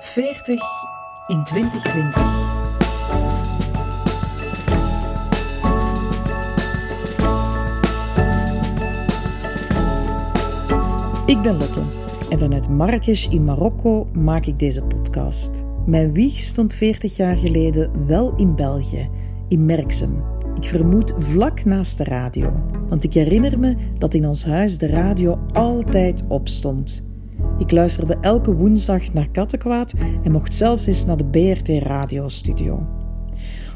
40 in 2020. Ik ben Lotte en vanuit Marrakesh in Marokko maak ik deze podcast. Mijn wieg stond 40 jaar geleden wel in België, in Merksem. Ik vermoed vlak naast de radio, want ik herinner me dat in ons huis de radio altijd opstond. Ik luisterde elke woensdag naar Kattenkwaad en mocht zelfs eens naar de BRT radiostudio.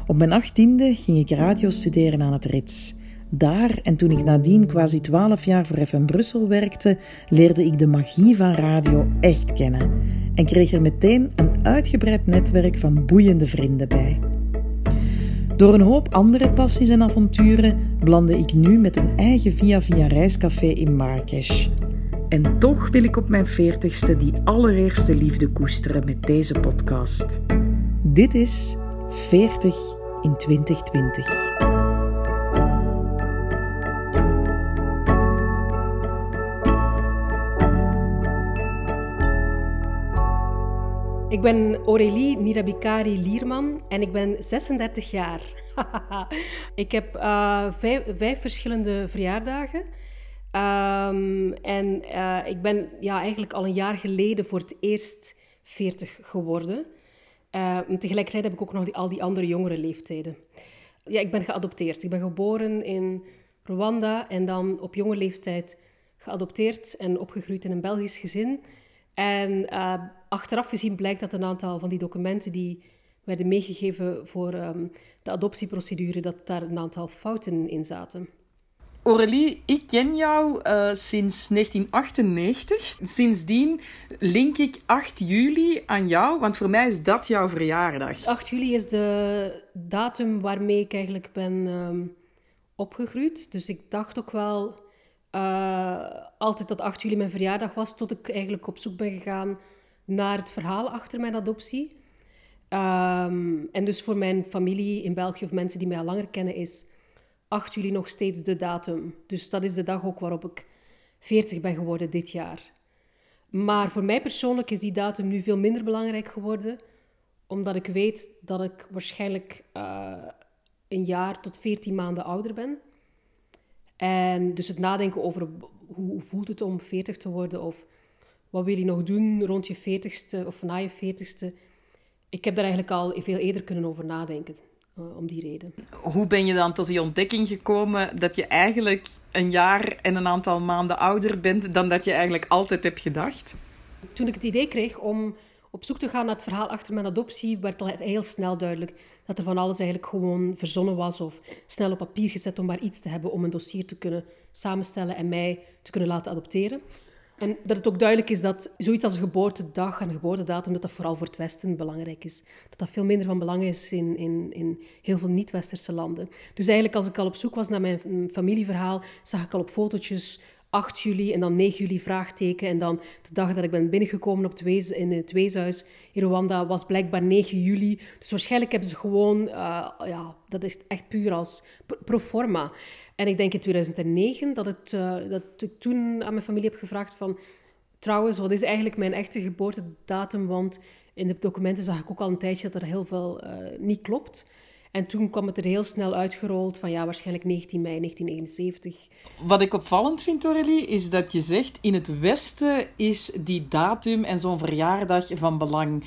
Op mijn achttiende ging ik radio studeren aan het Rits. Daar, en toen ik nadien quasi twaalf jaar voor FM Brussel werkte, leerde ik de magie van radio echt kennen en kreeg er meteen een uitgebreid netwerk van boeiende vrienden bij. Door een hoop andere passies en avonturen blande ik nu met een eigen via-via reiscafé in Marrakesh. En toch wil ik op mijn veertigste die allereerste liefde koesteren met deze podcast. Dit is 40 in 2020. Ik ben Aurélie Mirabikari Lierman en ik ben 36 jaar. ik heb uh, vijf, vijf, verschillende verjaardagen. Um, en uh, ik ben ja, eigenlijk al een jaar geleden voor het eerst 40 geworden. Uh, tegelijkertijd heb ik ook nog die, al die andere jongere leeftijden. Ja, ik ben geadopteerd. Ik ben geboren in Rwanda en dan op jonge leeftijd geadopteerd en opgegroeid in een Belgisch gezin. En uh, achteraf gezien blijkt dat een aantal van die documenten die werden meegegeven voor um, de adoptieprocedure, dat daar een aantal fouten in zaten. Aurélie, ik ken jou uh, sinds 1998. Sindsdien link ik 8 juli aan jou, want voor mij is dat jouw verjaardag. 8 juli is de datum waarmee ik eigenlijk ben um, opgegroeid. Dus ik dacht ook wel uh, altijd dat 8 juli mijn verjaardag was, tot ik eigenlijk op zoek ben gegaan naar het verhaal achter mijn adoptie. Um, en dus voor mijn familie in België of mensen die mij al langer kennen, is 8 juli nog steeds de datum. Dus dat is de dag ook waarop ik 40 ben geworden dit jaar. Maar voor mij persoonlijk is die datum nu veel minder belangrijk geworden, omdat ik weet dat ik waarschijnlijk uh, een jaar tot 14 maanden ouder ben. En dus het nadenken over hoe voelt het om 40 te worden of wat wil je nog doen rond je 40ste of na je 40ste. Ik heb daar eigenlijk al veel eerder kunnen over nadenken. Uh, om die reden. Hoe ben je dan tot die ontdekking gekomen dat je eigenlijk een jaar en een aantal maanden ouder bent dan dat je eigenlijk altijd hebt gedacht? Toen ik het idee kreeg om op zoek te gaan naar het verhaal achter mijn adoptie, werd al heel snel duidelijk dat er van alles eigenlijk gewoon verzonnen was of snel op papier gezet om maar iets te hebben om een dossier te kunnen samenstellen en mij te kunnen laten adopteren. En dat het ook duidelijk is dat zoiets als geboortedag en geboortedatum, dat dat vooral voor het Westen belangrijk is. Dat dat veel minder van belang is in, in, in heel veel niet-Westerse landen. Dus eigenlijk als ik al op zoek was naar mijn familieverhaal, zag ik al op fotootjes 8 juli en dan 9 juli vraagteken. En dan de dag dat ik ben binnengekomen op het in het weeshuis in Rwanda was blijkbaar 9 juli. Dus waarschijnlijk hebben ze gewoon, uh, ja, dat is echt puur als pro forma. En ik denk in 2009 dat, het, uh, dat ik toen aan mijn familie heb gevraagd van... Trouwens, wat is eigenlijk mijn echte geboortedatum? Want in de documenten zag ik ook al een tijdje dat er heel veel uh, niet klopt. En toen kwam het er heel snel uitgerold van ja, waarschijnlijk 19 mei 1971. Wat ik opvallend vind, Aurélie, is dat je zegt in het Westen is die datum en zo'n verjaardag van belang.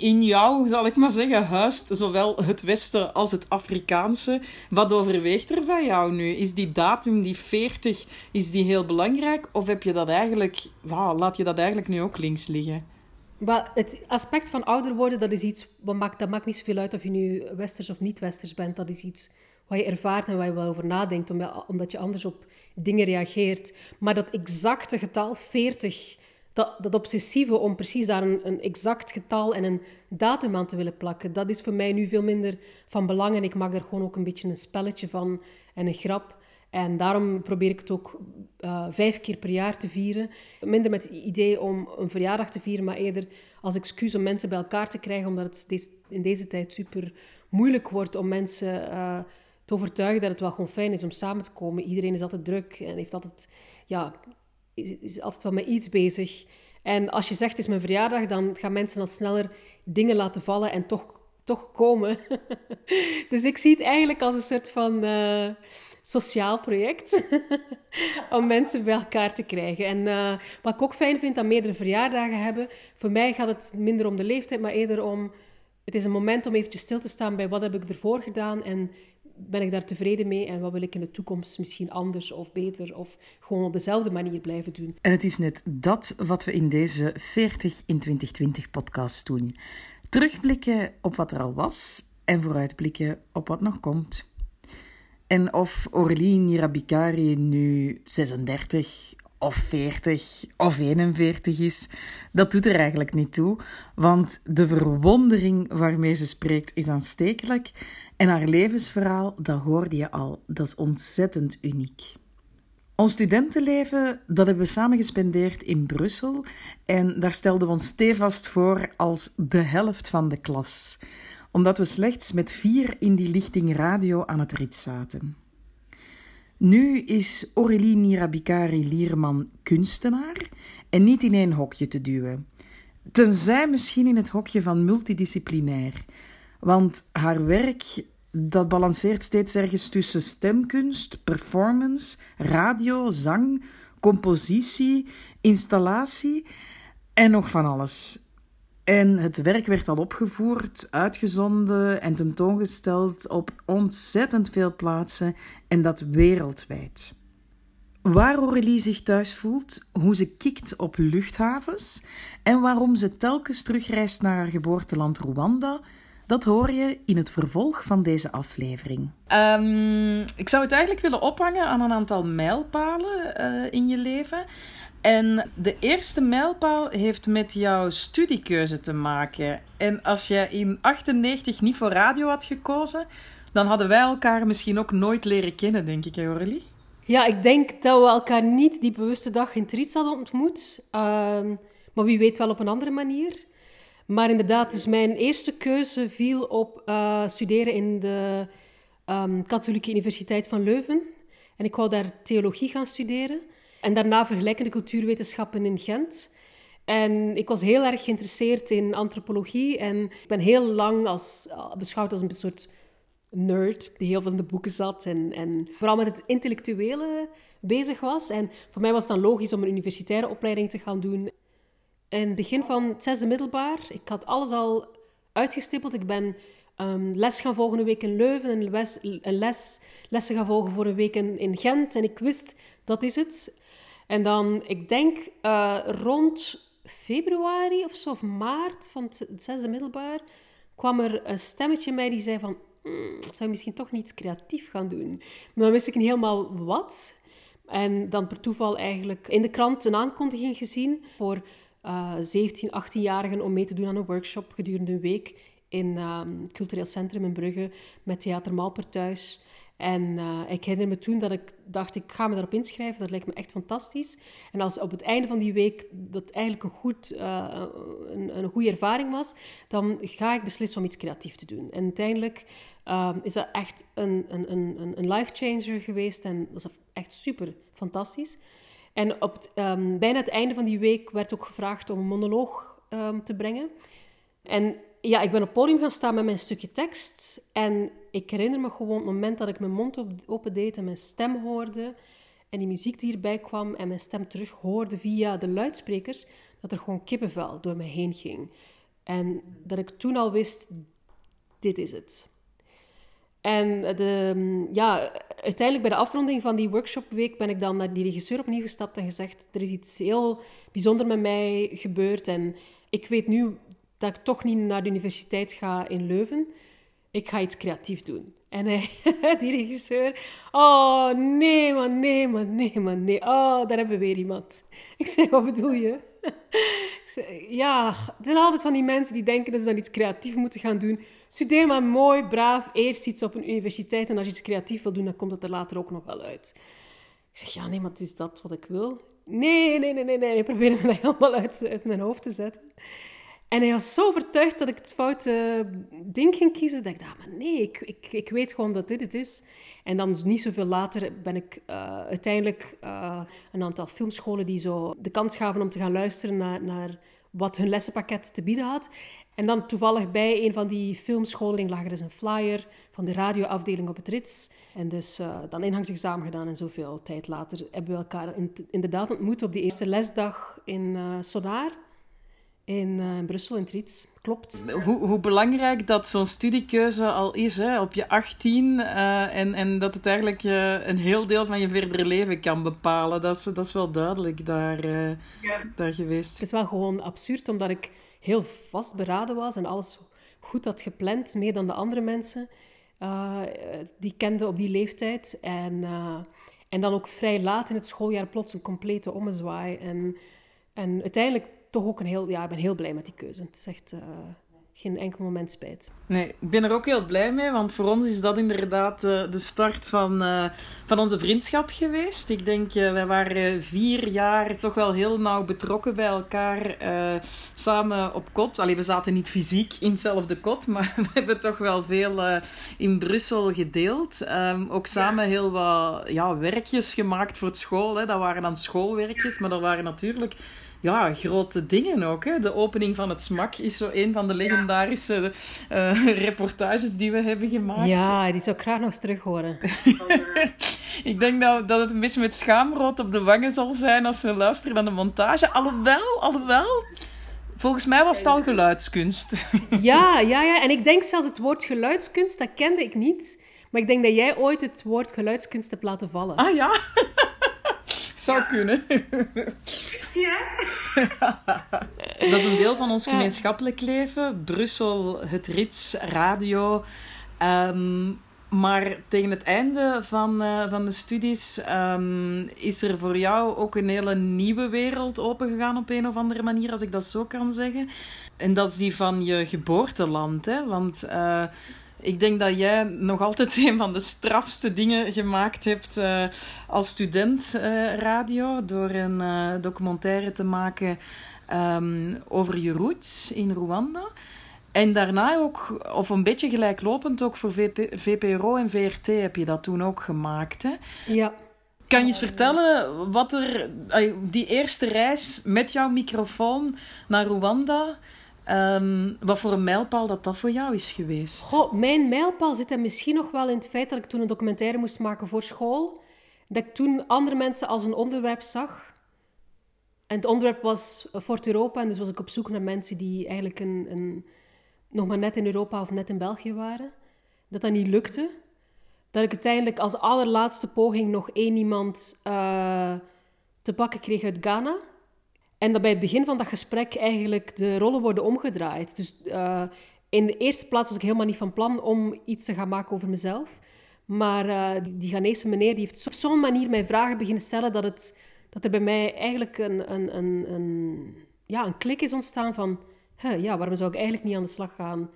In jou, zal ik maar zeggen, huist zowel het Westen als het Afrikaanse. Wat overweegt er bij jou nu? Is die datum, die 40, is die heel belangrijk? Of heb je dat eigenlijk, laat je dat eigenlijk nu ook links liggen? Maar het aspect van ouder worden, dat is iets, wat maakt, dat maakt niet zoveel uit of je nu westers of niet-westers bent. Dat is iets wat je ervaart en waar je wel over nadenkt, omdat je anders op dingen reageert. Maar dat exacte getal, 40, dat, dat obsessieve om precies daar een, een exact getal en een datum aan te willen plakken, dat is voor mij nu veel minder van belang. En ik maak er gewoon ook een beetje een spelletje van en een grap. En daarom probeer ik het ook uh, vijf keer per jaar te vieren. Minder met het idee om een verjaardag te vieren, maar eerder als excuus om mensen bij elkaar te krijgen, omdat het in deze tijd super moeilijk wordt om mensen uh, te overtuigen dat het wel gewoon fijn is om samen te komen. Iedereen is altijd druk en heeft altijd, ja, is, altijd wel met iets bezig. En als je zegt het is mijn verjaardag, dan gaan mensen dan sneller dingen laten vallen en toch, toch komen. dus ik zie het eigenlijk als een soort van uh, sociaal project om mensen bij elkaar te krijgen. En uh, wat ik ook fijn vind aan meerdere verjaardagen hebben, voor mij gaat het minder om de leeftijd, maar eerder om het is een moment om eventjes stil te staan bij wat heb ik ervoor gedaan en ben ik daar tevreden mee en wat wil ik in de toekomst misschien anders of beter of gewoon op dezelfde manier blijven doen. En het is net dat wat we in deze 40 in 2020 podcast doen. Terugblikken op wat er al was en vooruitblikken op wat nog komt. En of Orly Nirabikari nu 36 of 40 of 41 is, dat doet er eigenlijk niet toe, want de verwondering waarmee ze spreekt is aanstekelijk en haar levensverhaal, dat hoorde je al, dat is ontzettend uniek. Ons studentenleven, dat hebben we samen gespendeerd in Brussel en daar stelden we ons stevast voor als de helft van de klas, omdat we slechts met vier in die lichting radio aan het rit zaten. Nu is Aurélie Nirabikari Lierman kunstenaar en niet in één hokje te duwen. Tenzij misschien in het hokje van multidisciplinair. Want haar werk dat balanceert steeds ergens tussen stemkunst, performance, radio, zang, compositie, installatie en nog van alles. En het werk werd al opgevoerd, uitgezonden en tentoongesteld op ontzettend veel plaatsen en dat wereldwijd. Waar Aurélie zich thuis voelt, hoe ze kikt op luchthavens en waarom ze telkens terugreist naar haar geboorteland Rwanda, dat hoor je in het vervolg van deze aflevering. Um, ik zou het eigenlijk willen ophangen aan een aantal mijlpalen uh, in je leven. En de eerste mijlpaal heeft met jouw studiekeuze te maken. En als je in 98 niet voor radio had gekozen, dan hadden wij elkaar misschien ook nooit leren kennen, denk ik, Aurélie? Ja, ik denk dat we elkaar niet die bewuste dag in Triets hadden ontmoet. Uh, maar wie weet wel op een andere manier. Maar inderdaad, dus mijn eerste keuze viel op uh, studeren in de um, Katholieke Universiteit van Leuven. En ik wou daar theologie gaan studeren. En daarna vergelijkende cultuurwetenschappen in Gent. En ik was heel erg geïnteresseerd in antropologie. En ik ben heel lang als, uh, beschouwd als een soort nerd die heel veel in de boeken zat. En, en vooral met het intellectuele bezig was. En voor mij was het dan logisch om een universitaire opleiding te gaan doen in het begin van het zesde middelbaar. Ik had alles al uitgestippeld. Ik ben um, les gaan volgen een week in Leuven en les, les, lessen gaan volgen voor een week in, Gent. En ik wist, dat is het. En dan, ik denk uh, rond februari of zo, of maart van het, zesde middelbaar, kwam er een stemmetje mij die zei van, mm, zou je misschien toch niets creatief gaan doen? Maar dan wist ik niet helemaal wat. En dan per toeval eigenlijk in de krant een aankondiging gezien voor uh, 17, 18-jarigen om mee te doen aan een workshop gedurende een week in um, het cultureel centrum in Brugge met Theater Malper thuis. En uh, ik herinner me toen dat ik dacht, ik ga me daarop inschrijven, dat lijkt me echt fantastisch. En als op het einde van die week dat eigenlijk een, goed, uh, een, een goede ervaring was, dan ga ik beslissen om iets creatiefs te doen. En uiteindelijk uh, is dat echt een, een, een, een life changer geweest en dat is echt super fantastisch. En op um, bijna het einde van die week werd ook gevraagd om een monoloog um, te brengen. En ja, ik ben op het podium gaan staan met mijn stukje tekst. En ik herinner me gewoon het moment dat ik mijn mond open deed en mijn stem hoorde. En die muziek die hierbij kwam en mijn stem terug hoorde via de luidsprekers. Dat er gewoon kippenvel door mij heen ging. En dat ik toen al wist, dit is het. En de, ja, uiteindelijk bij de afronding van die workshopweek ben ik dan naar die regisseur opnieuw gestapt en gezegd: Er is iets heel bijzonders met mij gebeurd. En ik weet nu dat ik toch niet naar de universiteit ga in Leuven. Ik ga iets creatiefs doen. En hij, die regisseur, oh nee man, nee man, nee man, nee. Oh, daar hebben we weer iemand. Ik zei, wat bedoel je? ja, het zijn altijd van die mensen die denken dat ze dan iets creatiefs moeten gaan doen. Studeer maar mooi, braaf, eerst iets op een universiteit en als je iets creatief wil doen, dan komt het er later ook nog wel uit. Ik zeg, ja, nee, maar is dat wat ik wil. Nee, nee, nee, nee, nee. Ik probeerde me dat helemaal uit, uit mijn hoofd te zetten. En hij was zo overtuigd dat ik het foute ding ging kiezen, dat ik dacht, maar nee, ik, ik, ik weet gewoon dat dit het is. En dan niet zoveel later ben ik uh, uiteindelijk uh, een aantal filmscholen die zo de kans gaven om te gaan luisteren naar, naar wat hun lessenpakket te bieden had. En dan toevallig bij een van die filmscholen lag er dus een flyer van de radioafdeling op het Rits. En dus uh, dan ingangsexamen gedaan en zoveel tijd later hebben we elkaar inderdaad ontmoet op die eerste lesdag in uh, Sonar in uh, Brussel, in Triets. Klopt. Hoe, hoe belangrijk dat zo'n studiekeuze al is, hè, op je 18, uh, en, en dat het eigenlijk je een heel deel van je verdere leven kan bepalen. Dat is, dat is wel duidelijk daar, uh, ja. daar geweest. Het is wel gewoon absurd, omdat ik heel vastberaden was en alles goed had gepland, meer dan de andere mensen die ik kende op die leeftijd. En, en dan ook vrij laat in het schooljaar plots een complete ommezwaai. En, en uiteindelijk toch ook een heel... Ja, ik ben heel blij met die keuze. Het is echt... Uh, geen enkel moment spijt. Nee, ik ben er ook heel blij mee, want voor ons is dat inderdaad uh, de start van, uh, van onze vriendschap geweest. Ik denk, uh, wij waren vier jaar toch wel heel nauw betrokken bij elkaar, samen op kot. Allee, we zaten niet fysiek in hetzelfde kot, maar we hebben toch wel veel in Brussel gedeeld. Um, ook samen ja. heel wat ja, werkjes gemaakt voor school. Hè. Dat waren dan schoolwerkjes, maar dat waren natuurlijk ja, grote dingen ook. Hè. De opening van het SMAK is zo een van de legendarische uh, reportages die we hebben gemaakt. Ja, die zou ik graag nog eens terug horen. ik denk dat, dat het een beetje met schaamrood op de wangen zal zijn als we luisteren naar de montage. Alhoewel, alhoewel... Volgens mij was het al geluidskunst. ja, ja, ja. En ik denk zelfs het woord geluidskunst, dat kende ik niet. Maar ik denk dat jij ooit het woord geluidskunst hebt laten vallen. Ah ja? Zou kunnen. Ja. Dat is een deel van ons gemeenschappelijk leven. Brussel, het Rits, radio. Um, maar tegen het einde van, uh, van de studies um, is er voor jou ook een hele nieuwe wereld opengegaan op een of andere manier, als ik dat zo kan zeggen. En dat is die van je geboorteland. Hè? Want uh, ik denk dat jij nog altijd een van de strafste dingen gemaakt hebt uh, als student uh, radio. Door een uh, documentaire te maken um, over je roots in Rwanda. En daarna ook, of een beetje gelijklopend, ook voor VP, VPRO en VRT heb je dat toen ook gemaakt. Hè? Ja. Kan je eens vertellen wat er, die eerste reis met jouw microfoon naar Rwanda, Um, wat voor een mijlpaal dat dat voor jou is geweest? Goh, mijn mijlpaal zit er misschien nog wel in het feit dat ik toen een documentaire moest maken voor school. Dat ik toen andere mensen als een onderwerp zag. En het onderwerp was Fort Europa. En dus was ik op zoek naar mensen die eigenlijk een, een, nog maar net in Europa of net in België waren. Dat dat niet lukte. Dat ik uiteindelijk als allerlaatste poging nog één iemand uh, te pakken kreeg uit Ghana. En dat bij het begin van dat gesprek eigenlijk de rollen worden omgedraaid. Dus uh, in de eerste plaats was ik helemaal niet van plan om iets te gaan maken over mezelf. Maar uh, die Ghanese meneer die heeft op zo'n manier mij vragen beginnen stellen dat, het, dat er bij mij eigenlijk een, een, een, een, ja, een klik is ontstaan van... Ja, waarom zou ik eigenlijk niet aan de slag gaan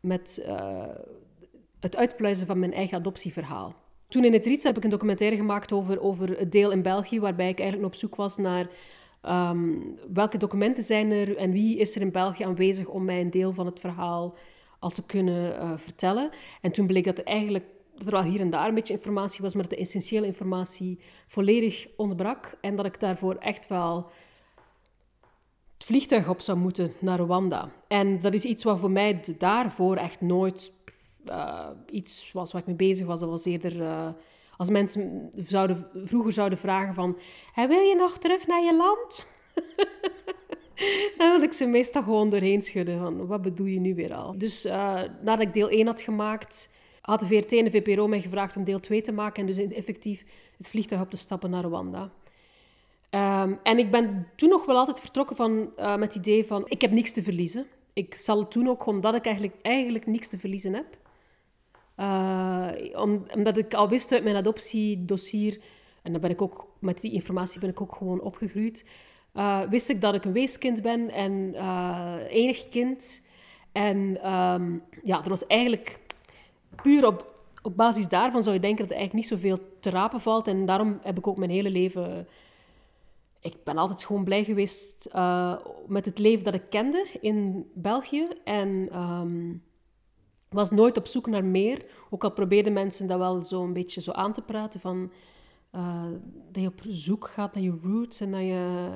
met uh, het uitpluizen van mijn eigen adoptieverhaal? Toen in het Riets heb ik een documentaire gemaakt over, over het deel in België, waarbij ik eigenlijk op zoek was naar Um, welke documenten zijn er en wie is er in België aanwezig om mij een deel van het verhaal al te kunnen uh, vertellen? En toen bleek dat er eigenlijk dat er wel hier en daar een beetje informatie was, maar de essentiële informatie volledig ontbrak. En dat ik daarvoor echt wel het vliegtuig op zou moeten naar Rwanda. En dat is iets wat voor mij daarvoor echt nooit uh, iets was waar ik mee bezig was. Dat was eerder... Uh, als mensen vroeger zouden vragen van... wil je nog terug naar je land? dan wil ik ze meestal gewoon doorheen schudden van... Wat bedoel je nu weer al? Dus uh, nadat ik deel 1 had gemaakt... had de VRT en de VPRO mij gevraagd om deel 2 te maken... en dus effectief het vliegtuig op te stappen naar Rwanda. Um, en ik ben toen nog wel altijd vertrokken van, uh, met het idee van... Ik heb niks te verliezen. Ik zal het doen ook omdat ik eigenlijk, eigenlijk niks te verliezen heb. Uh, omdat ik al wist uit mijn adoptiedossier, en dan ben ik ook, met die informatie ben ik ook gewoon opgegroeid, uh, wist ik dat ik een weeskind ben en uh, enig kind. En um, ja, er was eigenlijk puur op, op basis daarvan zou je denken dat er eigenlijk niet zoveel te rapen valt. En daarom heb ik ook mijn hele leven... Ik ben altijd gewoon blij geweest met het leven dat ik kende in België. En... Um, was nooit op zoek naar meer. Ook al probeerden mensen dat wel zo een beetje zo aan te praten van uh, dat je op zoek gaat naar je roots en dat je...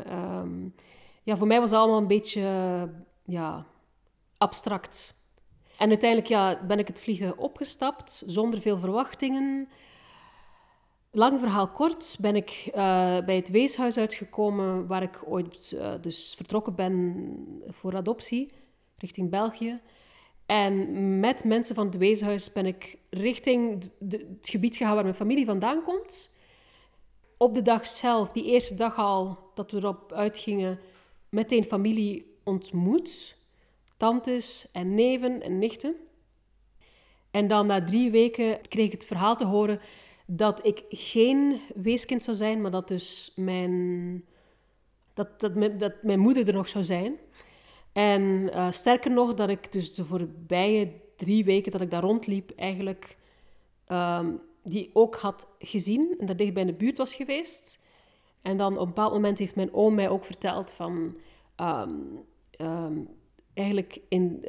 Um, ja, voor mij was het allemaal een beetje ja, abstract. En uiteindelijk ja, ben ik het vliegen opgestapt, zonder veel verwachtingen. Lang verhaal kort ben ik uh, bij het weeshuis uitgekomen, waar ik ooit uh, dus vertrokken ben voor adoptie, richting België. En met mensen van het weeshuis ben ik richting het gebied gegaan waar mijn familie vandaan komt. Op de dag zelf, die eerste dag al dat we erop uitgingen, meteen familie ontmoet. Tantes en neven en nichten. En dan na drie weken kreeg ik het verhaal te horen dat ik geen weeskind zou zijn, maar dat dus mijn, dat, dat, dat mijn moeder er nog zou zijn. En uh, sterker nog, dat ik dus de voorbije drie weken dat ik daar rondliep, eigenlijk um, die ook had gezien en dat dicht bij in de buurt was geweest. En dan op een bepaald moment heeft mijn oom mij ook verteld van... Um, um, eigenlijk in,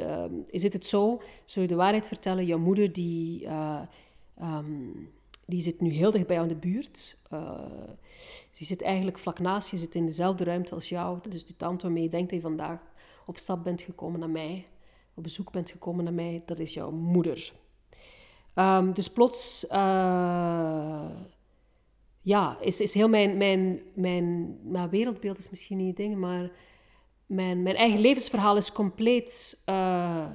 zit het zo, zul je de waarheid vertellen, jouw moeder die, uh, die zit nu heel dicht bij jou in de buurt. Uh, ze zit eigenlijk vlak naast je, zit in dezelfde ruimte als jou. Dus die tante waarmee je denkt dat je vandaag op stap bent gekomen naar mij, op bezoek bent gekomen naar mij, dat is jouw moeder. Um, dus plots, uh, ja, is, is heel mijn, mijn, mijn nou, wereldbeeld is misschien niet ding, maar mijn, mijn eigen levensverhaal is compleet uh,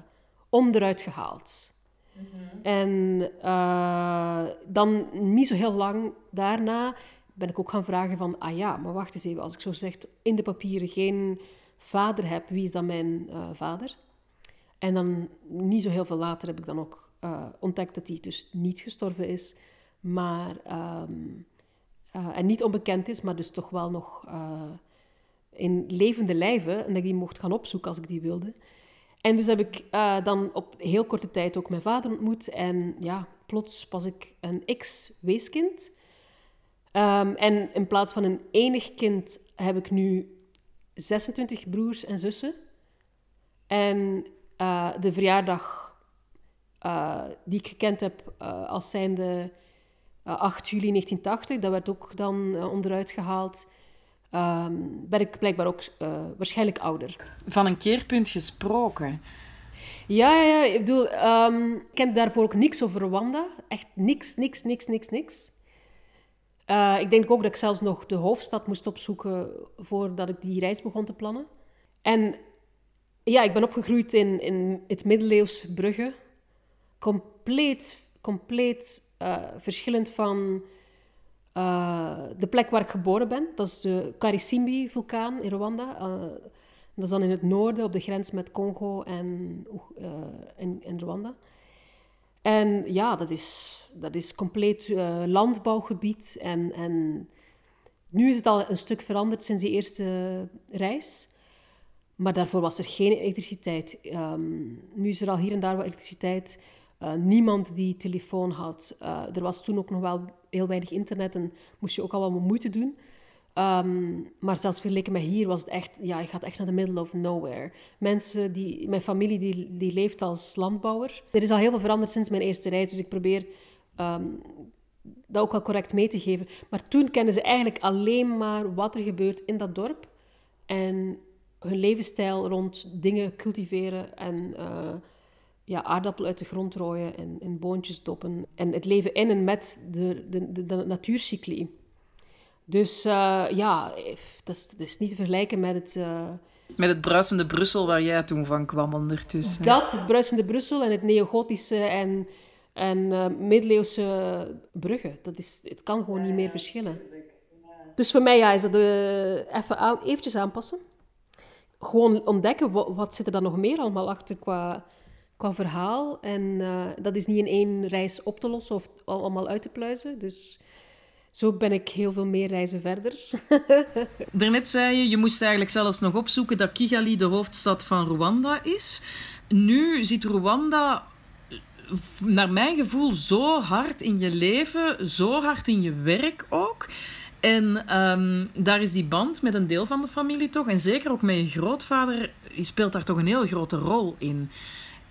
onderuit gehaald. Mm -hmm. En uh, dan niet zo heel lang daarna ben ik ook gaan vragen van, ah ja, maar wacht eens even, als ik zo zeg in de papieren geen vader heb, wie is dan mijn uh, vader? En dan niet zo heel veel later heb ik dan ook uh, ontdekt dat hij dus niet gestorven is, maar, um, uh, en niet onbekend is, maar dus toch wel nog in levende lijven en dat ik die mocht gaan opzoeken als ik die wilde. En dus heb ik dan op heel korte tijd ook mijn vader ontmoet en ja, plots was ik een ex-weeskind. Um, en in plaats van een enig kind heb ik nu 26 broers en zussen. En uh, de verjaardag uh, die ik gekend heb uh, als zijnde 8 juli 1980, dat werd ook dan onderuit gehaald. Um, ben ik blijkbaar ook waarschijnlijk ouder. Van een keerpunt gesproken. Ja, ja, ja. Ik bedoel, um, ik ken daarvoor ook niks over Rwanda. Echt niks, niks, niks, niks, niks. Uh, ik denk ook dat ik zelfs nog de hoofdstad moest opzoeken voordat ik die reis begon te plannen. En ja, ik ben opgegroeid in, in het middeleeuws Brugge. Compleet, compleet uh, verschillend van uh, de plek waar ik geboren ben. Dat is de Karisimbi-vulkaan in Rwanda. dat is dan in het noorden, op de grens met Congo en, en, en Rwanda. En ja, dat is, dat is compleet uh, landbouwgebied. En, en nu is het al een stuk veranderd sinds die eerste reis. Maar daarvoor was er geen elektriciteit. Um, nu is er al hier en daar wat elektriciteit. Uh, niemand die telefoon had. Uh, er was toen ook nog wel heel weinig internet en moest je ook al wat moeite doen. Um, maar zelfs vergeleken met hier was het echt, ja, je gaat echt naar de middle of nowhere. Mensen die, mijn familie die, die leeft als landbouwer. Er is al heel veel veranderd sinds mijn eerste reis, dus ik probeer um, dat ook wel correct mee te geven. Maar toen kenden ze eigenlijk alleen maar wat er gebeurt in dat dorp. En hun levensstijl rond dingen cultiveren en uh, ja, aardappelen uit de grond rooien en, en boontjes doppen. En het leven in en met de, de, de, de natuurcycli. Dus uh, ja, dat is, dat is, niet te vergelijken met het... Uh... Met het bruisende Brussel waar jij toen van kwam ondertussen. Dat, het bruisende Brussel en het neogotische en, en uh, middeleeuwse Brugge. Dat is, het kan gewoon niet meer verschillen. Dus voor mij ja, is dat even aan, eventjes aanpassen. Gewoon ontdekken, wat, wat, zit er dan nog meer allemaal achter qua, qua verhaal. En dat is niet in één reis op te lossen of allemaal uit te pluizen. Dus zo ben ik heel veel meer reizen verder. Daarnet zei je, je moest eigenlijk zelfs nog opzoeken dat Kigali de hoofdstad van Rwanda is. Nu zit Rwanda, naar mijn gevoel, zo hard in je leven, zo hard in je werk ook. En um, daar is die band met een deel van de familie toch, en zeker ook met je grootvader, speelt daar toch een heel grote rol in.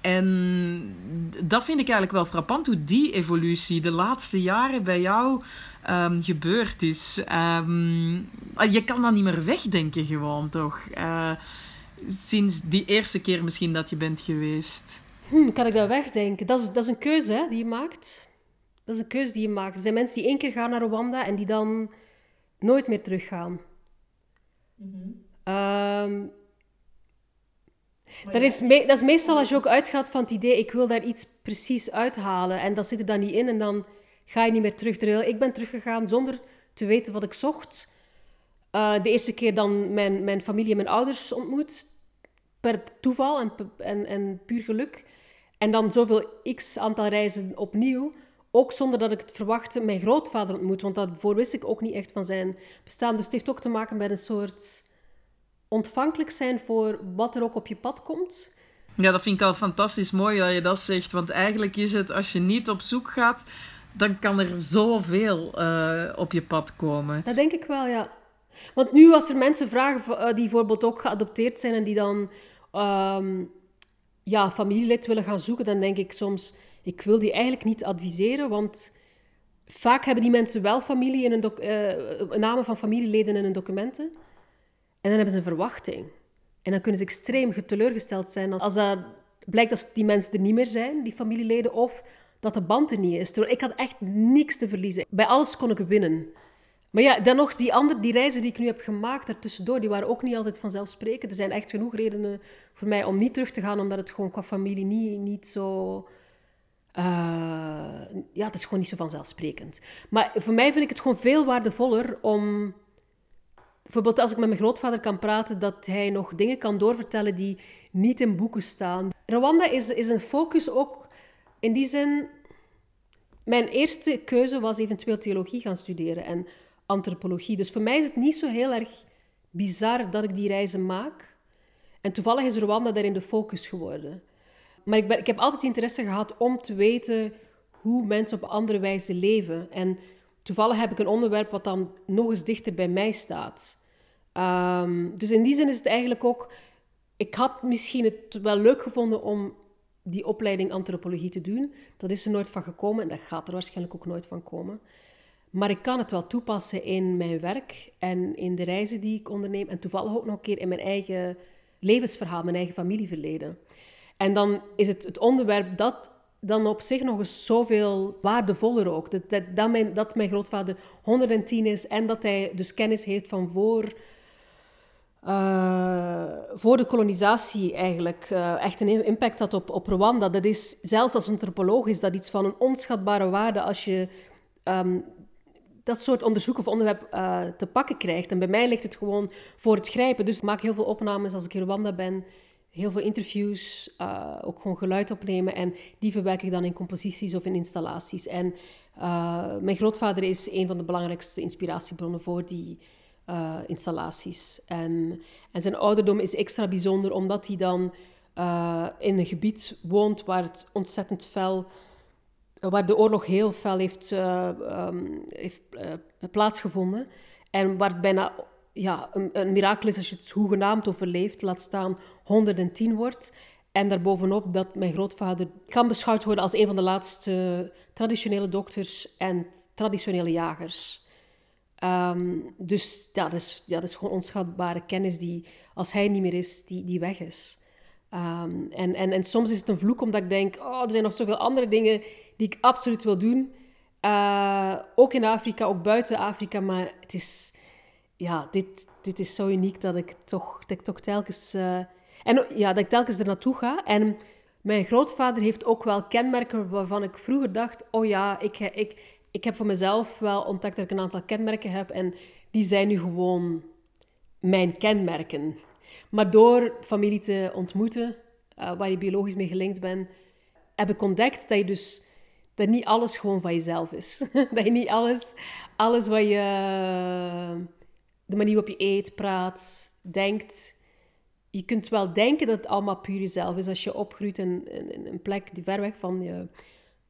En dat vind ik eigenlijk wel frappant, hoe die evolutie de laatste jaren bij jou um, gebeurd is. Um, je kan dat niet meer wegdenken gewoon, toch? Uh, sinds die eerste keer misschien dat je bent geweest. Hm, kan ik dat wegdenken? Dat is, dat is een keuze hè, die je maakt. Dat is een keuze die je maakt. Er zijn mensen die één keer gaan naar Rwanda en die dan nooit meer teruggaan. Mm um, dat, is dat is meestal als je ook uitgaat van het idee, ik wil daar iets precies uithalen. En dat zit er dan niet in en dan ga je niet meer terug. Terwijl ik ben teruggegaan zonder te weten wat ik zocht. Uh, de eerste keer dan mijn, mijn familie en mijn ouders ontmoet. Per toeval en, en, en puur geluk. En dan zoveel x aantal reizen opnieuw. Ook zonder dat ik het verwachtte, mijn grootvader ontmoet. Want daarvoor wist ik ook niet echt van zijn bestaan. Dus het heeft ook te maken met een soort ontvankelijk zijn voor wat er ook op je pad komt. Ja, dat vind ik al fantastisch mooi dat je dat zegt. Want eigenlijk is het, als je niet op zoek gaat, dan kan er zoveel uh, op je pad komen. Dat denk ik wel, ja. Want nu, als er mensen vragen eh, die bijvoorbeeld ook geadopteerd zijn en die dan um, ja, familielid willen gaan zoeken, dan denk ik soms, ik wil die eigenlijk niet adviseren, want vaak hebben die mensen wel familie in een uh, namen van familieleden in hun documenten. En dan hebben ze een verwachting. En dan kunnen ze extreem teleurgesteld zijn als, dat blijkt dat die mensen er niet meer zijn, die familieleden, of dat de band er niet is. Ik had echt niks te verliezen. Bij alles kon ik winnen. Maar ja, dan nog, die, andere, die reizen die ik nu heb gemaakt daartussendoor, die waren ook niet altijd vanzelfsprekend. Er zijn echt genoeg redenen voor mij om niet terug te gaan, omdat het gewoon qua familie niet, niet zo... Uh, ja, het is gewoon niet zo vanzelfsprekend. Maar voor mij vind ik het gewoon veel waardevoller om... Bijvoorbeeld als ik met mijn grootvader kan praten, dat hij nog dingen kan doorvertellen die niet in boeken staan. Rwanda is, is een focus ook in die zin, mijn eerste keuze was eventueel theologie gaan studeren en antropologie. Dus voor mij is het niet zo heel erg bizar dat ik die reizen maak. En toevallig is Rwanda daarin de focus geworden. Maar ik, ben, ik heb altijd interesse gehad om te weten hoe mensen op andere wijze leven. En toevallig heb ik een onderwerp wat dan nog eens dichter bij mij staat. Um, dus in die zin is het eigenlijk ook. Ik had misschien het wel leuk gevonden om die opleiding antropologie te doen. Dat is er nooit van gekomen en dat gaat er waarschijnlijk ook nooit van komen. Maar ik kan het wel toepassen in mijn werk en in de reizen die ik onderneem. En toevallig ook nog een keer in mijn eigen levensverhaal, mijn eigen familieverleden. En dan is het het onderwerp dat dan op zich nog eens zoveel waardevoller ook. Dat, dat, mijn, dat mijn grootvader 110 is en dat hij dus kennis heeft van voor uh, voor de kolonisatie eigenlijk uh, echt een impact had op, op Rwanda. Dat is, zelfs als antropoloog is dat iets van een onschatbare waarde als je um, dat soort onderzoek of onderwerp uh, te pakken krijgt. En bij mij ligt het gewoon voor het grijpen. Dus ik maak heel veel opnames als ik in Rwanda ben. Heel veel interviews, ook gewoon geluid opnemen. En die verwerk ik dan in composities of in installaties. En mijn grootvader is een van de belangrijkste inspiratiebronnen voor die uh, installaties. En, en zijn ouderdom is extra bijzonder omdat hij dan in een gebied woont waar het ontzettend fel, waar de oorlog heel fel heeft, um, heeft plaatsgevonden. En waar het bijna ja, een, een, mirakel is als je het hoegenaamd overleeft, laat staan 110 wordt. En daarbovenop dat mijn grootvader kan beschouwd worden als een van de laatste traditionele dokters en traditionele jagers. Um, dus dat, is, dat is gewoon onschatbare kennis die, als hij niet meer is, die, die weg is. Um, en, en, en soms is het een vloek omdat ik denk, oh, er zijn nog zoveel andere dingen die ik absoluut wil doen. Uh, ook in Afrika, ook buiten Afrika, maar het is, ja, dit, dit is zo uniek dat ik toch, dat ik toch telkens, uh, en, ja, dat ik telkens er naartoe ga. En mijn grootvader heeft ook wel kenmerken waarvan ik vroeger dacht, oh ja, ik, ik, ik heb voor mezelf wel ontdekt dat ik een aantal kenmerken heb en die zijn nu gewoon mijn kenmerken. Maar door familie te ontmoeten, uh, waar je biologisch mee gelinkt bent, heb ik ontdekt dat je dus dat niet alles gewoon van jezelf is. dat je niet alles, alles wat je, de manier waarop je eet, praat, denkt. Je kunt wel denken dat het allemaal puur jezelf is als je opgroeit in, in een plek die ver weg van je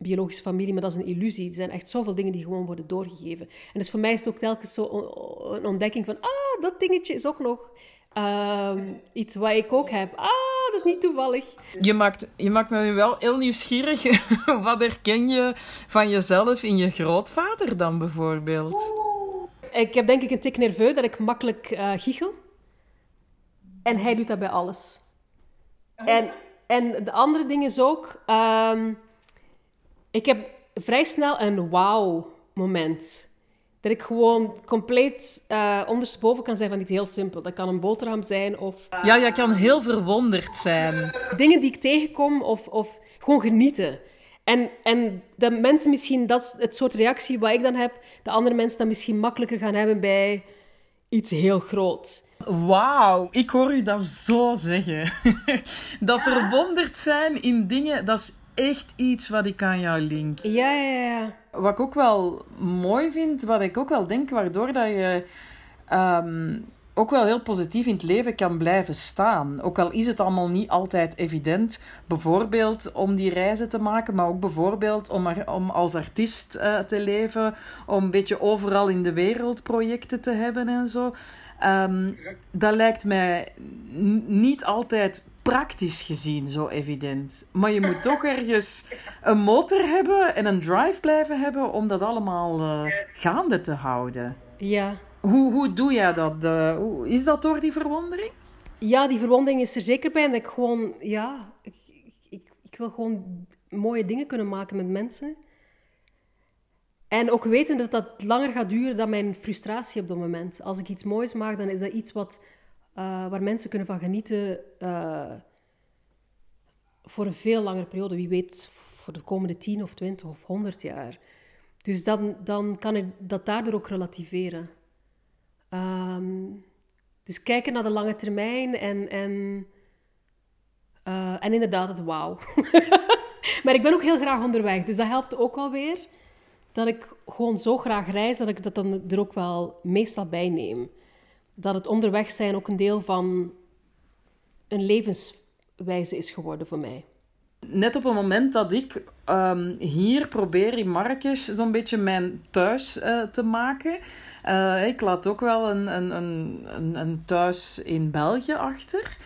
biologische familie, maar dat is een illusie. Er zijn echt zoveel dingen die gewoon worden doorgegeven. En dus voor mij is het ook telkens zo een ontdekking van, ah, dat dingetje is ook nog ehm, iets wat ik ook heb. Ah, dat is niet toevallig. Je maakt, je maakt me wel heel nieuwsgierig. Wat herken je van jezelf in je grootvader dan bijvoorbeeld? Ik heb denk ik een tik nerveus dat ik makkelijk uh, giechel. En hij doet dat bij alles. En, en de andere ding is ook... Um, ik heb vrij snel een wauw-moment. Dat ik gewoon compleet uh, ondersteboven kan zijn van iets heel simpel. Dat kan een boterham zijn of... Uh, ja, jij kan heel verwonderd zijn. Dingen die ik tegenkom of, of gewoon genieten. En, en dat mensen misschien, dat is het soort reactie wat ik dan heb, de andere mensen dan misschien makkelijker gaan hebben bij iets heel groots. Wauw, ik hoor u dat zo zeggen. dat verwonderd zijn in dingen, dat is echt iets wat ik aan jou link. Ja, ja, ja. Wat ik ook wel mooi vind, wat ik ook wel denk, waardoor dat je um, ook wel heel positief in het leven kan blijven staan. Ook al is het allemaal niet altijd evident, bijvoorbeeld om die reizen te maken, maar ook bijvoorbeeld om, er, om als artiest uh, te leven, om een beetje overal in de wereld projecten te hebben en zo. Um, dat lijkt mij niet altijd praktisch gezien zo evident. Maar je moet toch ergens een motor hebben en een drive blijven hebben om dat allemaal uh, gaande te houden. Ja. Hoe, hoe doe jij dat? Uh, is dat door die verwondering? Ja, die verwondering is er zeker bij. En ik gewoon, ja, ik, ik, ik wil gewoon mooie dingen kunnen maken met mensen. En ook weten dat dat langer gaat duren dan mijn frustratie op dat moment. Als ik iets moois maak, dan is dat iets wat uh, waar mensen kunnen van genieten uh, voor een veel langere periode. Wie weet, voor de komende 10 of 20 of 100 jaar. Dus dan, dan kan ik dat daardoor ook relativeren. Um, dus kijken naar de lange termijn en, en, uh, en inderdaad het wauw. maar ik ben ook heel graag onderweg, dus dat helpt ook alweer. Dat ik gewoon zo graag reis dat ik dat dan er ook wel meestal bij neem dat het onderweg zijn ook een deel van een levenswijze is geworden voor mij. Net op het moment dat ik um, hier probeer in Marrakesh zo'n beetje mijn thuis uh, te maken. Uh, ik laat ook wel een, een, een, een thuis in België achter.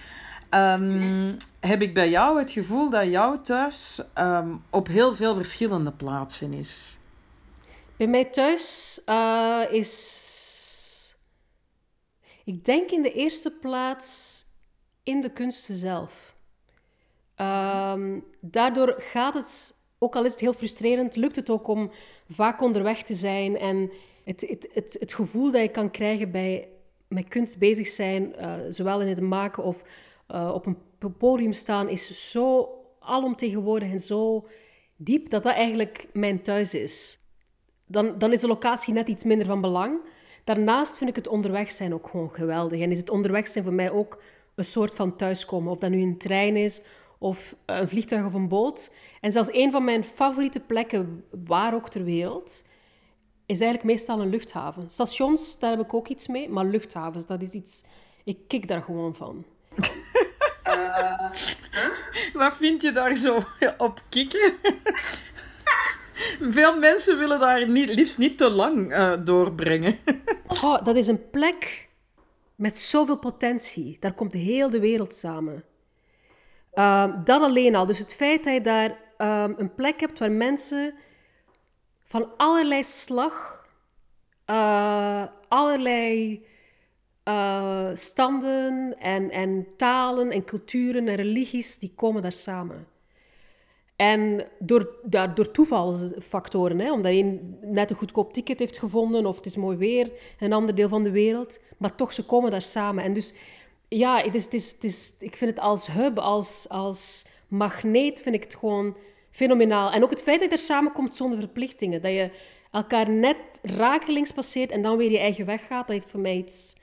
Um, heb ik bij jou het gevoel dat jouw thuis um, op heel veel verschillende plaatsen is? Bij mij thuis uh, is ik denk in de eerste plaats in de kunsten zelf. Um, daardoor gaat het, ook al is het heel frustrerend, lukt het ook om vaak onderweg te zijn. En het, het, het, het gevoel dat je kan krijgen bij met kunst bezig zijn, uh, zowel in het maken of uh, op een podium staan, is zo alomtegenwoordig en zo diep dat dat eigenlijk mijn thuis is. Dan, dan is de locatie net iets minder van belang. Daarnaast vind ik het onderweg zijn ook gewoon geweldig. En is het onderweg zijn voor mij ook een soort van thuiskomen. Of dat nu een trein is, of een vliegtuig of een boot. En zelfs een van mijn favoriete plekken, waar ook ter wereld, is eigenlijk meestal een luchthaven. Stations, daar heb ik ook iets mee. Maar luchthavens, dat is iets... Ik kik daar gewoon van. Uh, Wat vind je daar zo op kikken? Veel mensen willen daar niet, liefst niet te lang uh, doorbrengen. oh, dat is een plek met zoveel potentie. Daar komt heel de wereld samen. Uh, dat alleen al. Dus het feit dat je daar uh, een plek hebt waar mensen van allerlei slag, uh, allerlei uh, standen en, en talen en culturen en religies, die komen daar samen. En door, ja, door toevalsfactoren, hè, omdat een net een goedkoop ticket heeft gevonden of het is mooi weer in een ander deel van de wereld, maar toch, ze komen daar samen. En dus, ja, het is, het is, het ik vind het als hub, als, als magneet, vind ik het gewoon fenomenaal. En ook het feit dat je er samenkomt zonder verplichtingen, dat je elkaar net rakelings passeert en dan weer je eigen weg gaat, dat heeft voor mij iets...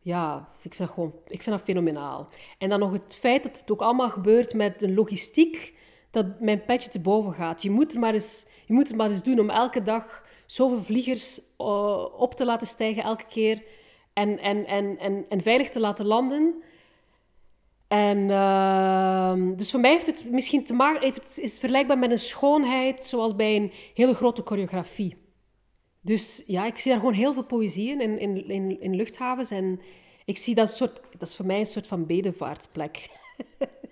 Ja, ik vind gewoon ik vind dat fenomenaal. En dan nog het feit dat het ook allemaal gebeurt met een logistiek dat mijn petje te boven gaat. Je moet, het maar eens, je moet het maar eens doen om elke dag zoveel vliegers uh, op te laten stijgen elke keer en, en, en, en, en veilig te laten landen. En uh, dus voor mij heeft het misschien te maken, heeft is het vergelijkbaar met een schoonheid zoals bij een hele grote choreografie. Dus ja, ik zie daar gewoon heel veel poëzie in, in, in, in luchthavens. En ik zie dat soort, dat is voor mij een soort van bedevaartsplek.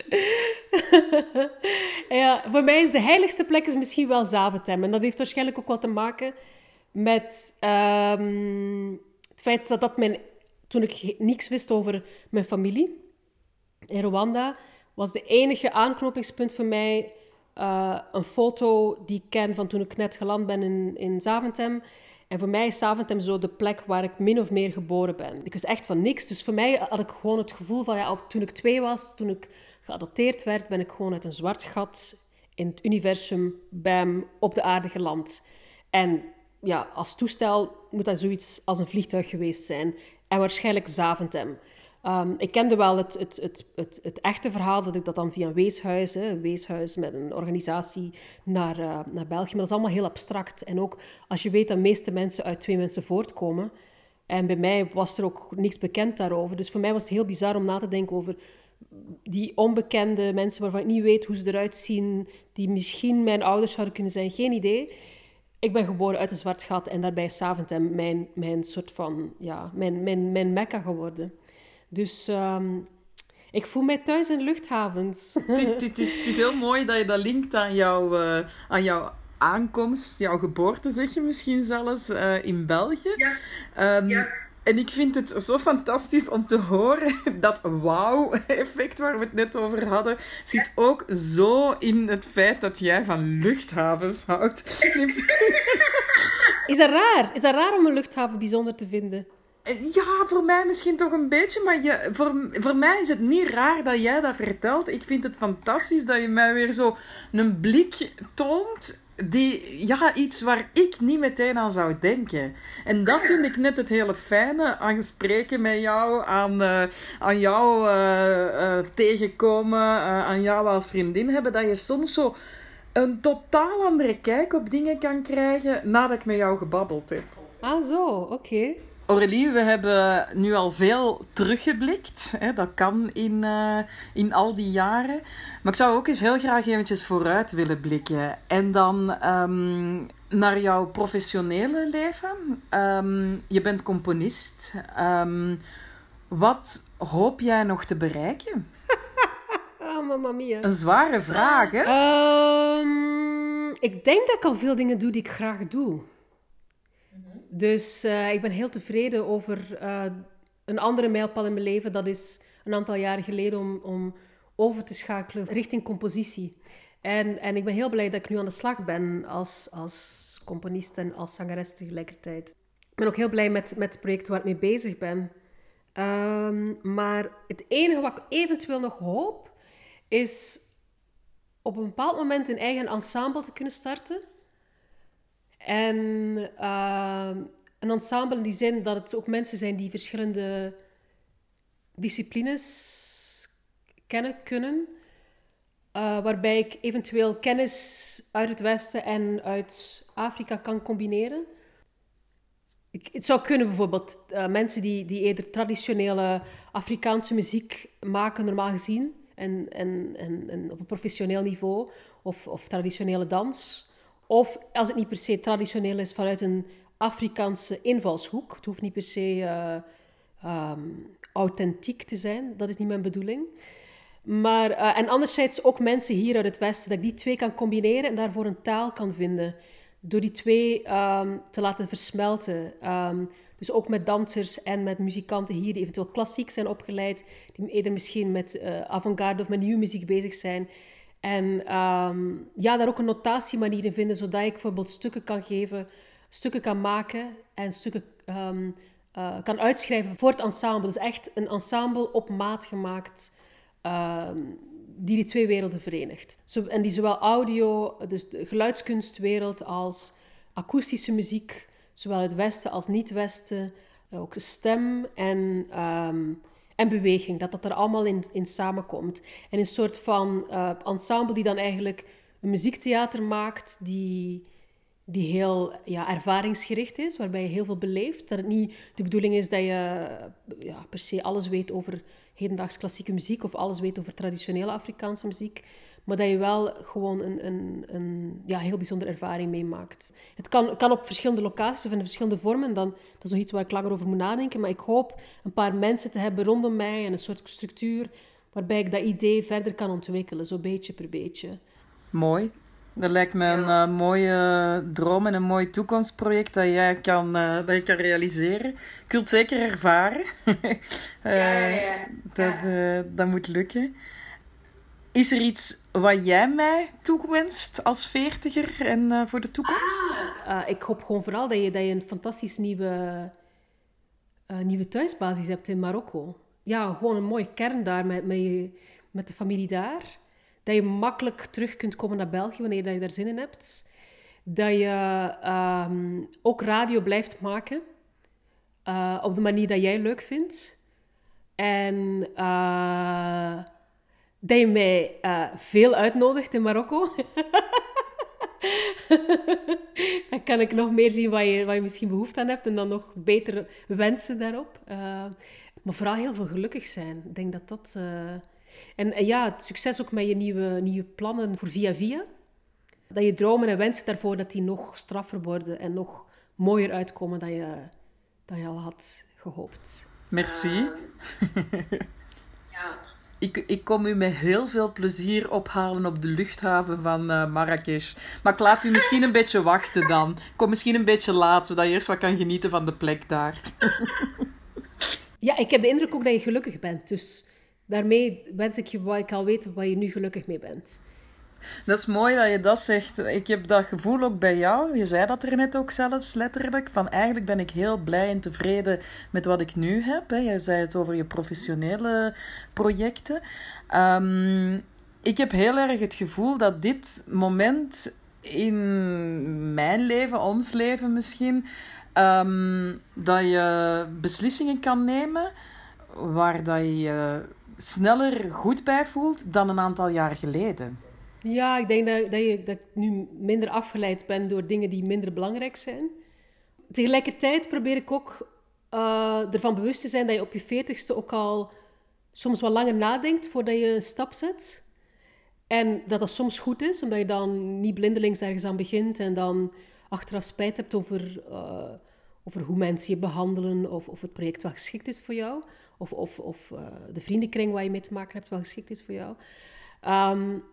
ja, voor mij is de heiligste plek is misschien wel Zaventem. En dat heeft waarschijnlijk ook wat te maken met ehm, het feit dat dat mijn... Toen ik niks wist over mijn familie in Rwanda, was de enige aanknopingspunt voor mij uh, een foto die ik ken van toen ik net geland ben in, in Zaventem. En voor mij is Zaventem zo de plek waar ik min of meer geboren ben. Ik wist echt van niks. Dus voor mij had ik gewoon het gevoel van, ja, toen ik twee was, toen ik geadopteerd werd, ben ik gewoon uit een zwart gat in het universum, bam, op de aarde geland. En ja, als toestel moet dat zoiets als een vliegtuig geweest zijn. En waarschijnlijk Zaventem. Um, ik kende wel het, het, het, het, het echte verhaal dat ik dat dan via een weeshuis, een weeshuis met een organisatie naar, uh, naar België, maar dat is allemaal heel abstract. En ook als je weet dat de meeste mensen uit twee mensen voortkomen, en bij mij was er ook niks bekend daarover. Dus voor mij was het heel bizar om na te denken over die onbekende mensen waarvan ik niet weet hoe ze eruit zien, die misschien mijn ouders zouden kunnen zijn, geen idee. Ik ben geboren uit een zwart gat en daarbij is Saventem mijn, mijn soort van, ja, mijn, mijn, mijn mekka geworden. Dus um, ik voel mij thuis in luchthavens. Het, is, het is heel mooi dat je dat linkt aan, jou, uh, aan jouw aankomst, jouw geboorte, zeg je misschien zelfs, uh, in België. Ja. Um, ja. En ik vind het zo fantastisch om te horen dat wauw-effect waar we het net over hadden, zit ook zo in het feit dat jij van luchthavens houdt. Is dat raar? Is dat raar om een luchthaven bijzonder te vinden? Ja, voor mij misschien toch een beetje, maar je, voor, voor mij is het niet raar dat jij dat vertelt. Ik vind het fantastisch dat je mij weer zo een blik toont die, ja, iets waar ik niet meteen aan zou denken. En dat vind ik net het hele fijne aan spreken met jou, aan, uh, aan jou uh, uh, tegenkomen, aan jou als vriendin hebben, dat je soms zo een totaal andere kijk op dingen kan krijgen nadat ik met jou gebabbeld heb. Ah, zo, oké. Aurélie, we hebben nu al veel teruggeblikt. Hè? Dat kan in, uh, in al die jaren. Maar ik zou ook eens heel graag eventjes vooruit willen blikken. En dan um, naar jouw professionele leven. Um, je bent componist. Um, wat hoop jij nog te bereiken? oh, mamma mia. Een zware vraag, hè? ik denk dat ik al veel dingen doe die ik graag doe. Dus uh, ik ben heel tevreden over uh, een andere mijlpaal in mijn leven. Dat is een aantal jaren geleden om, om over te schakelen richting compositie. En, en ik ben heel blij dat ik nu aan de slag ben als, als componist en als zangeres tegelijkertijd. Ik ben ook heel blij met, met het project waar ik mee bezig ben. Um, maar het enige wat ik eventueel nog hoop, is op een bepaald moment een eigen ensemble te kunnen starten. En uh, een ensemble in die zin dat het ook mensen zijn die verschillende disciplines kennen kunnen. Uh, waarbij ik eventueel kennis uit het Westen en uit Afrika kan combineren. Ik, het zou kunnen bijvoorbeeld uh, mensen die, die eerder traditionele Afrikaanse muziek maken, normaal gezien, en, en, en, en op een professioneel niveau, of, of traditionele dans. Of als het niet per se traditioneel is vanuit een Afrikaanse invalshoek. Het hoeft niet per se uh, um, authentiek te zijn, dat is niet mijn bedoeling. Maar, uh, en anderzijds ook mensen hier uit het Westen, dat ik die twee kan combineren en daarvoor een taal kan vinden. Door die twee um, te laten versmelten. Um, dus ook met dansers en met muzikanten hier die eventueel klassiek zijn opgeleid, die eerder misschien met uh, avant-garde of met nieuwe muziek bezig zijn. En um, ja, daar ook een notatiemanier in vinden, zodat ik bijvoorbeeld stukken kan geven, stukken kan maken en stukken um, uh, kan uitschrijven voor het ensemble. Dus echt een ensemble op maat gemaakt, um, die die twee werelden verenigt. Zo, en die zowel audio, dus de geluidskunstwereld, als akoestische muziek, zowel het Westen als niet-Westen, ook stem en en beweging, dat dat er allemaal in, in samenkomt. En een soort van uh, ensemble die dan eigenlijk een muziektheater maakt die, die heel ja, ervaringsgericht is, waarbij je heel veel beleeft. Dat het niet de bedoeling is dat je ja, per se alles weet over hedendaags klassieke muziek of alles weet over traditionele Afrikaanse muziek. Maar dat je wel gewoon een, een, een ja, heel bijzondere ervaring meemaakt. Het kan, kan op verschillende locaties of in verschillende vormen. Dan, dat is nog iets waar ik langer over moet nadenken. Maar ik hoop een paar mensen te hebben rondom mij en een soort structuur waarbij ik dat idee verder kan ontwikkelen, zo beetje per beetje. Mooi. Dat lijkt me een uh, mooie droom en een mooi toekomstproject dat jij kan, uh, dat je kan realiseren. Ik wil het zeker ervaren. uh, ja, ja, ja. Dat, dat moet lukken. Is er iets wat jij mij toewenst als veertiger en voor de toekomst? Ah, ik hoop gewoon vooral dat je, dat je een fantastisch nieuwe, nieuwe thuisbasis hebt in Marokko. Ja, gewoon een mooie kern daar met, met, je, met de familie daar dat je makkelijk terug kunt komen naar België wanneer je daar zin in hebt. Dat je ehm, ook radio blijft maken uh, op de manier dat jij leuk vindt. En dat je mij uh, veel uitnodigt in Marokko. dan kan ik nog meer zien wat je, wat je misschien behoefte aan hebt en dan nog beter wensen daarop. maar vooral heel veel gelukkig zijn. Ik denk dat dat en, ja, het succes ook met je nieuwe, nieuwe plannen voor Via Via. Dat je dromen en wensen daarvoor dat die nog straffer worden en nog mooier uitkomen dan je, dan je al had gehoopt. Merci. ja. Ik, ik kom u met heel veel plezier ophalen op de luchthaven van uh, Marrakesh. Maar ik laat u misschien een beetje wachten dan. Ik kom misschien een beetje laat, zodat je eerst wat kan genieten van de plek daar. ja, ik heb de indruk ook dat je gelukkig bent. Dus daarmee wens ik je wat ik al weet waar je nu gelukkig mee bent. Dat is mooi dat je dat zegt. Ik heb dat gevoel ook bij jou. Je zei dat er net ook zelfs letterlijk. Van eigenlijk ben ik heel blij en tevreden met wat ik nu heb. Jij zei het over je professionele projecten. Um, ik heb heel erg het gevoel dat dit moment in mijn leven, ons leven misschien, um, dat je beslissingen kan nemen waar dat je sneller goed bij voelt dan een aantal jaar geleden? Ja, ik denk dat, je, dat ik nu minder afgeleid ben door dingen die minder belangrijk zijn. Tegelijkertijd probeer ik ook uh, ervan bewust te zijn dat je op je veertigste ook al soms wat langer nadenkt voordat je een stap zet. En dat dat soms goed is, omdat je dan niet blindelings ergens aan begint en dan achteraf spijt hebt over, uh, over hoe mensen je behandelen of of het project wel geschikt is voor jou of, of, of uh, de vriendenkring waar je mee te maken hebt wel geschikt is voor jou. Um,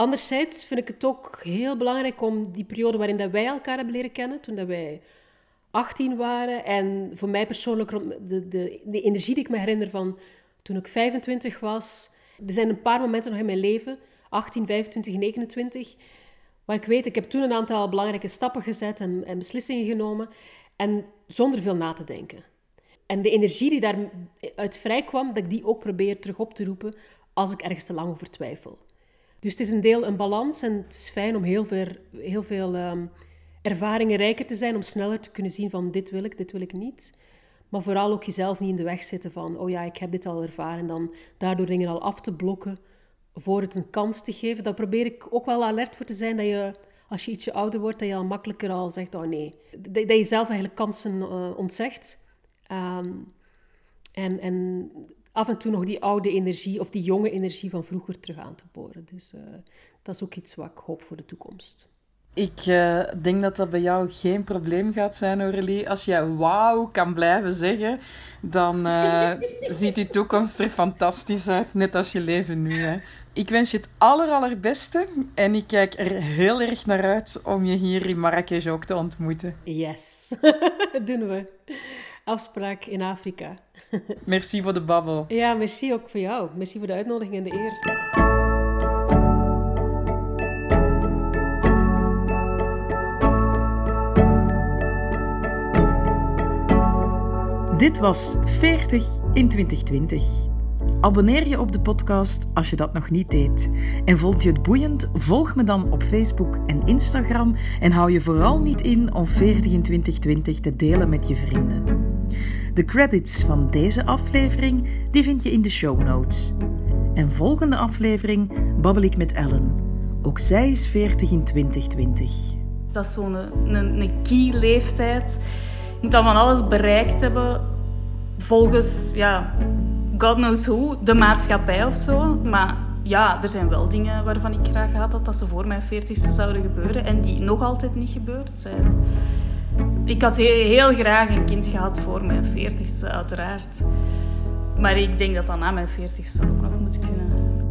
anderzijds vind ik het ook heel belangrijk om die periode waarin dat wij elkaar hebben leren kennen, toen dat wij 18 waren, en voor mij persoonlijk de, de, de energie die ik me herinner van toen ik 25 was. Er zijn een paar momenten nog in mijn leven, 18, 25, 29, waar ik weet, ik heb toen een aantal belangrijke stappen gezet en, en beslissingen genomen, en zonder veel na te denken. En de energie die daaruit vrijkwam, dat ik die ook probeer terug op te roepen als ik ergens te lang over twijfel. Dus het is een deel een balans en het is fijn om heel veel, heel veel um, ervaringen rijker te zijn, om sneller te kunnen zien van dit wil ik, dit wil ik niet. Maar vooral ook jezelf niet in de weg zitten van, oh ja, ik heb dit al ervaren, en dan daardoor dingen al af te blokken voor het een kans te geven. Daar probeer ik ook wel alert voor te zijn, dat je als je ietsje ouder wordt, dat je al makkelijker al zegt, oh nee. Dat, je zelf eigenlijk kansen uh, ontzegt. Um, en, en af en toe nog die oude energie of die jonge energie van vroeger terug aan te boren. Dus uh, dat is ook iets wat ik hoop voor de toekomst. Ik uh, denk dat dat bij jou geen probleem gaat zijn, Aurélie. Als jij wauw kan blijven zeggen, dan uh, ziet die toekomst er fantastisch uit. Net als je leven nu. Hè. Ik wens je het aller, allerbeste. En ik kijk er heel erg naar uit om je hier in Marrakesh ook te ontmoeten. Yes, doen we afspraak in Afrika. Merci voor de babbel. Ja, merci ook voor jou. Merci voor de uitnodiging en de eer. Dit was 40 in 2020. Abonneer je op de podcast als je dat nog niet deed. En vond je het boeiend? Volg me dan op Facebook en Instagram en hou je vooral niet in om 40 in 2020 te delen met je vrienden. De credits van deze aflevering die vind je in de show notes. En volgende aflevering babbel ik met Ellen. Ook zij is 40 in 2020. Dat is zo'n een, een, key leeftijd. Je moet dan van alles bereikt hebben volgens ja, God knows who, de maatschappij of zo. Maar ja, er zijn wel dingen waarvan ik graag had dat, dat ze voor mijn veertigste zouden gebeuren en die nog altijd niet gebeurd zijn. Ik had heel, graag een kind gehad voor mijn veertigste, uiteraard. Maar ik denk dat dat na mijn 40 ook nog moet kunnen.